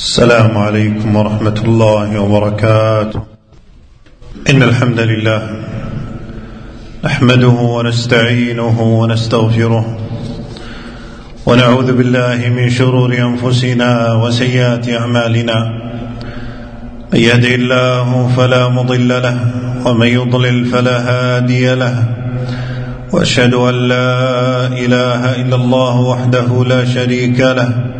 السلام عليكم ورحمة الله وبركاته. إن الحمد لله نحمده ونستعينه ونستغفره ونعوذ بالله من شرور أنفسنا وسيئات أعمالنا. من يهده الله فلا مضل له ومن يضلل فلا هادي له. وأشهد أن لا إله إلا الله وحده لا شريك له.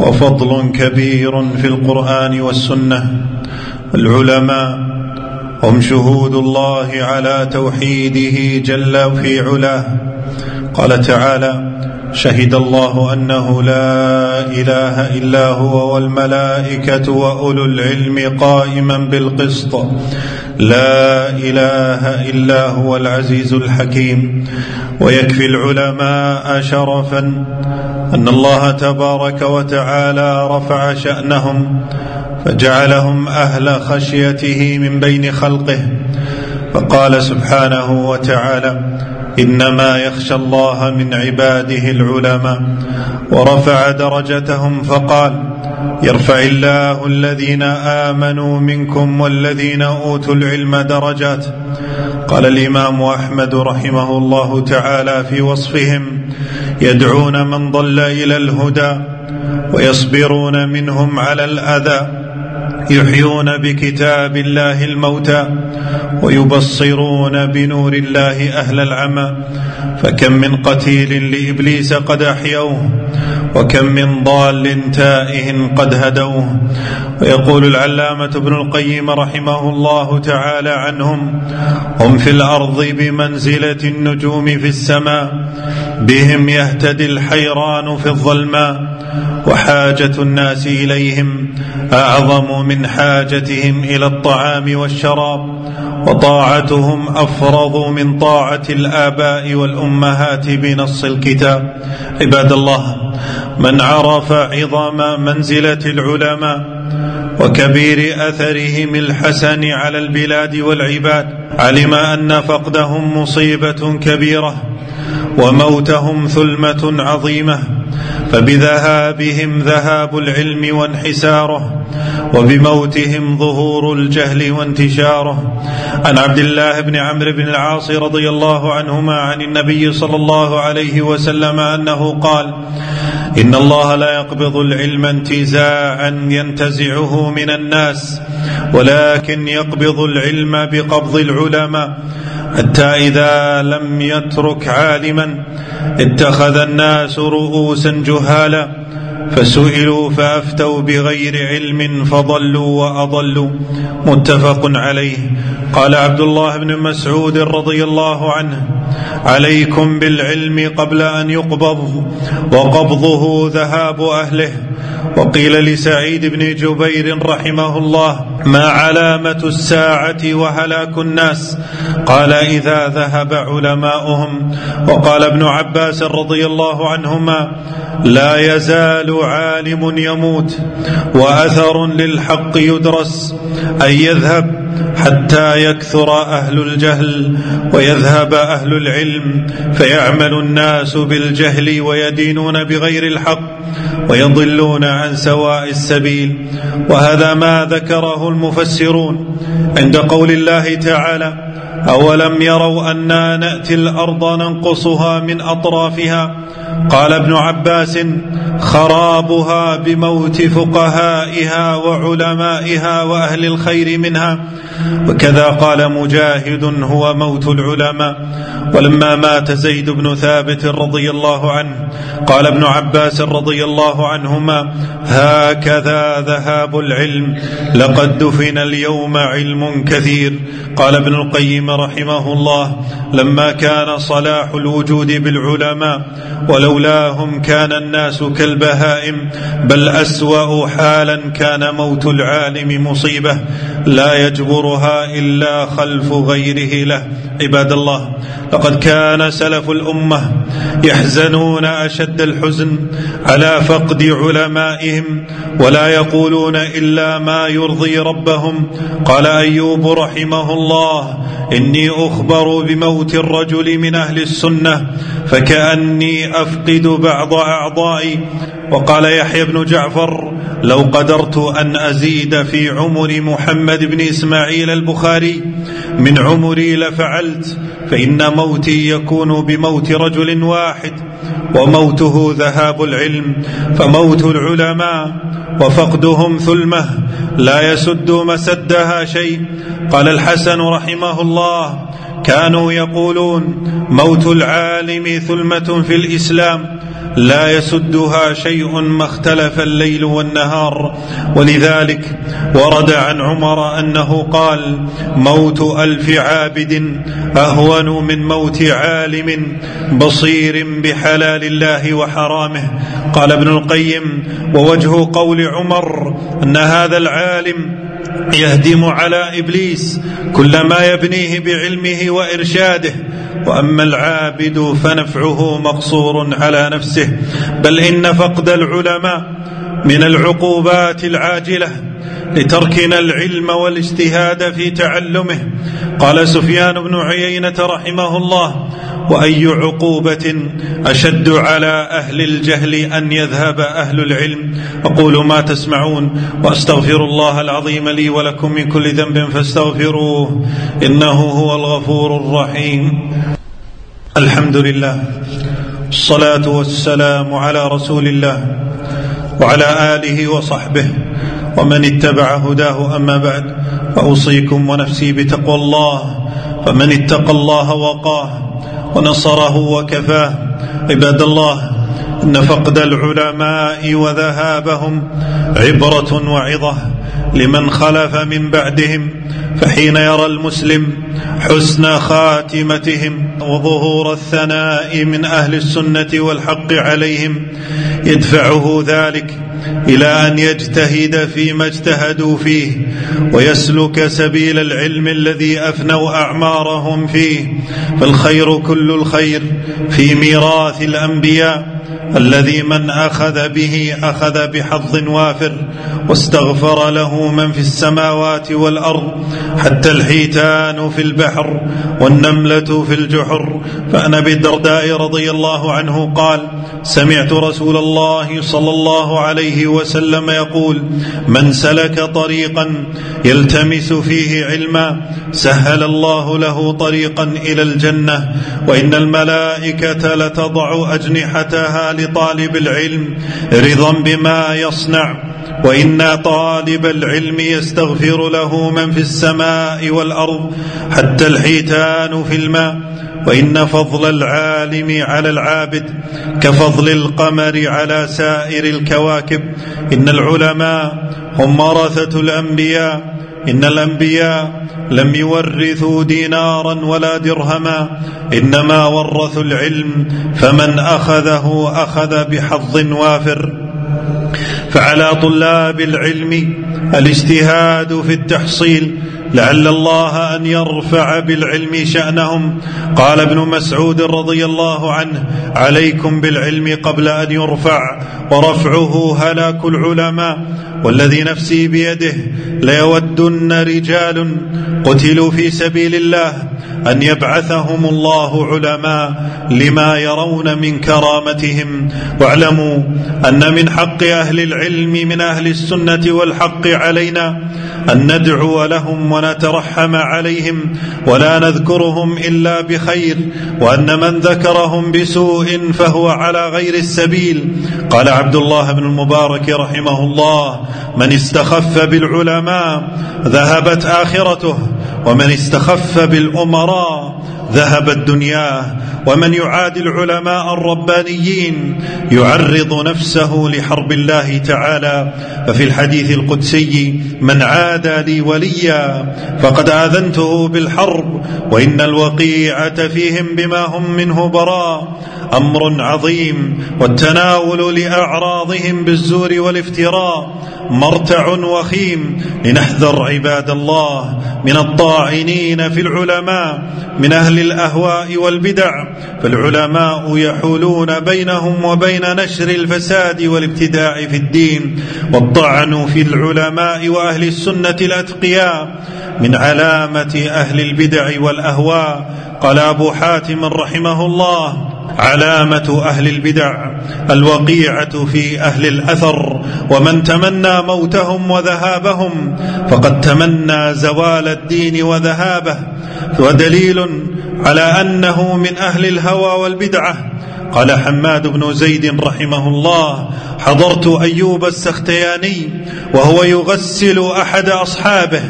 وفضل كبير في القرآن والسنة. العلماء هم شهود الله على توحيده جل في علاه. قال تعالى شهد الله أنه لا إله إلا هو والملائكة وأولو العلم قائما بالقسط. لا إله إلا هو العزيز الحكيم. ويكفي العلماء شرفا أن الله تبارك وتعالى رفع شأنهم فجعلهم أهل خشيته من بين خلقه. فقال سبحانه وتعالى إنما يخشى الله من عباده العلماء. ورفع درجتهم فقال يرفع الله الذين آمنوا منكم والذين أوتوا العلم درجات. قال الإمام أحمد رحمه الله تعالى في وصفهم يدعون من ضل إلى الهدى ويصبرون منهم على الأذى. يحيون بكتاب الله الموتى ويبصرون بنور الله أهل العمى. فكم من قتيل لإبليس قد أحيوه وكم من ضال تائه قد هدوه. ويقول العلامة ابن القيم رحمه الله تعالى عنهم هم في الأرض بمنزلة النجوم في السماء بهم يهتدي الحيران في الظلماء وحاجة الناس إليهم أعظم من حاجتهم إلى الطعام والشراب وطاعتهم أفرض من طاعة الآباء والأمهات بنص الكتاب. عباد الله من عرف عظم منزلة العلماء وكبير أثرهم الحسن على البلاد والعباد علم أن فقدهم مصيبة كبيرة. وموتهم ثلمة عظيمة فبذهابهم ذهاب العلم وانحساره وبموتهم ظهور الجهل وانتشاره. عن عبد الله بن عمرو بن العاص رضي الله عنهما عن النبي صلى الله عليه وسلم أنه قال إن الله لا يقبض العلم انتزاعا ينتزعه من الناس ولكن يقبض العلم بقبض العلماء. حتى إذا لم يترك عالما اتخذ الناس رؤوسا جهالا فسئلوا فأفتوا بغير علم فضلوا وأضلوا. متفق عليه. قال عبد الله بن مسعود رضي الله عنه عليكم بالعلم قبل أن يقبض وقبضه ذهاب أهله. وقيل لسعيد بن جبير رحمه الله ما علامة الساعة وهلاك الناس؟ قال إذا ذهب علماؤهم. وقال ابن عباس رضي الله عنهما لا يزال عالم يموت وأثر للحق يدرس أن يذهب حتى يكثر أهل الجهل ويذهب أهل العلم فيعمل الناس بالجهل ويدينون بغير الحق. ويضلون عن سواء السبيل. وهذا ما ذكره المفسرون عند قول الله تعالى أولم يروا أنا نأتي الأرض ننقصها من أطرافها قال ابن عباس خرابها بموت فقهائها وعلمائها وأهل الخير منها. وكذا قال مجاهد هو موت العلماء. ولما مات زيد بن ثابت رضي الله عنه قال ابن عباس رضي الله عنهما هكذا ذهاب العلم لقد دفن اليوم علم كثير. قال ابن القيم رحمه الله لما كان صلاح الوجود بالعلماء ولولاهم كان الناس كالبهائم بل أسوأ حالا كان موت العالم مصيبة لا يجبرها إلا خلف غيره له. عباد الله لقد كان سلف الأمة يحزنون أشد الحزن على فقد علمائهم ولا يقولون إلا ما يرضي ربهم. قال أيوب رحمه الله إني أخبر بموت الرجل من أهل السنة فكأني أفقد بعض أعضائي. وقال يحيى بن جعفر لو قدرت أن أزيد في عمر محمد بن إسماعيل البخاري من عمري لفعلت فإن موتي يكون بموت رجل واحد وموته ذهاب العلم فموت العلماء وفقدهم ثلمة لا يسد مسدها شيء. قال الحسن رحمه الله كانوا يقولون موت العالم ثلمة في الإسلام لا يسدها شيء ما اختلف الليل والنهار. ولذلك ورد عن عمر أنه قال موت ألف عابد أهون من موت عالم بصير بحلال الله وحرامه. قال ابن القيم ووجه قول عمر أن هذا العالم يهدم على إبليس كل ما يبنيه بعلمه وإرشاده وأما العابد فنفعه مقصور على نفسه بل إن فقد العلماء من العقوبات العاجلة لتركنا العلم والاجتهاد في تعلمه. قال سفيان بن عيينة رحمه الله وأي عقوبة أشد على أهل الجهل أن يذهب أهل العلم. أقول ما تسمعون وأستغفر الله العظيم لي ولكم من كل ذنب فاستغفروه إنه هو الغفور الرحيم. الحمد لله الصلاه والسلام على رسول الله وعلى آله وصحبه ومن اتبع هداه. أما بعد فأوصيكم ونفسي بتقوى الله. فمن اتقى الله وقاه ونصره وكفاه. عباد الله إن فقد العلماء وذهابهم عبرة وعظة لمن خلف من بعدهم فحين يرى المسلم حسن خاتمتهم وظهور الثناء من أهل السنة والحق عليهم يدفعه ذلك إلى أن يجتهد فيما اجتهدوا فيه ويسلك سبيل العلم الذي أفنوا أعمارهم فيه. فالخير كل الخير في ميراث الأنبياء الذي من أخذ به أخذ بحظ وافر واستغفر له من في السماوات والأرض حتى الحيتان في البحر والنملة في الجحر. فان ابي الدرداء رضي الله عنه قال سمعت رسول الله صلى الله عليه وسلم يقول من سلك طريقا يلتمس فيه علما سهل الله له طريقا إلى الجنة وإن الملائكة لتضع أجنحتها لطالب العلم رضا بما يصنع. وان طالب العلم يستغفر له من في السماء والأرض حتى الحيتان في الماء. وإن فضل العالم على العابد كفضل القمر على سائر الكواكب. إن العلماء هم ورثه الأنبياء. إن الأنبياء لم يورثوا دينارا ولا درهما. إنما ورثوا العلم فمن أخذه أخذ بحظ وافر. فعلى طلاب العلم الاجتهاد في التحصيل لعل الله أن يرفع بالعلم شأنهم. قال ابن مسعود رضي الله عنه عليكم بالعلم قبل أن يرفع ورفعه هلاك العلماء والذي نفسي بيده ليودن رجال قتلوا في سبيل الله أن يبعثهم الله علماء لما يرون من كرامتهم. واعلموا أن من حق أهل العلم من أهل السنة والحق علينا أن ندعو لهم ونترحم عليهم ولا نذكرهم إلا بخير وأن من ذكرهم بسوء فهو على غير السبيل. قال عبد الله بن المبارك رحمه الله من استخف بالعلماء ذهبت آخرته ومن استخف بالأمراء ذهبت دنياه ومن يعادي العلماء الربانيين يعرض نفسه لحرب الله تعالى. ففي الحديث القدسي من عادى لي وليا فقد آذنته بالحرب وإن الوقيعة فيهم بما هم منه براء. أمر عظيم والتناول لأعراضهم بالزور والافتراء. مرتع وخيم لنحذر عباد الله من الطاعنين في العلماء من أهل الأهواء والبدع فالعلماء يحولون بينهم وبين نشر الفساد والابتداع في الدين والطعن في العلماء وأهل السنة الأتقياء من علامة أهل البدع والأهواء قال أبو حاتم رحمه الله. علامة أهل البدع الوقيعة في أهل الأثر ومن تمنى موتهم وذهابهم فقد تمنى زوال الدين وذهابه ودليل على أنه من أهل الهوى والبدعة. قال حماد بن زيد رحمه الله حضرت أيوب السختياني وهو يغسل أحد أصحابه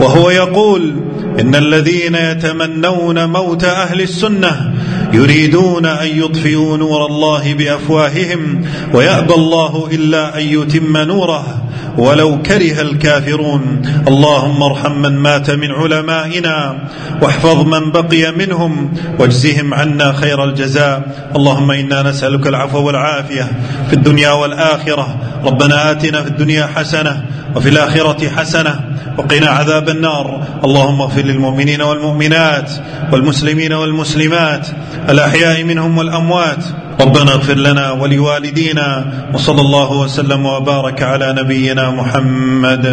وهو يقول إن الذين يتمنون موت أهل السنة يريدون أن يطفئوا نور الله بأفواههم ويأبى الله إلا أن يتم نوره. ولو كره الكافرون. اللهم ارحم من مات من علمائنا واحفظ من بقي منهم واجزهم عنا خير الجزاء. اللهم إنا نسألك العفو والعافية في الدنيا والآخرة. ربنا آتنا في الدنيا حسنة وفي الآخرة حسنة وقنا عذاب النار. اللهم اغفر للمؤمنين والمؤمنات والمسلمين والمسلمات الأحياء منهم والأموات. ربنا اغفر لنا ولوالدينا وصلى الله وسلم وبارك على نبينا محمد.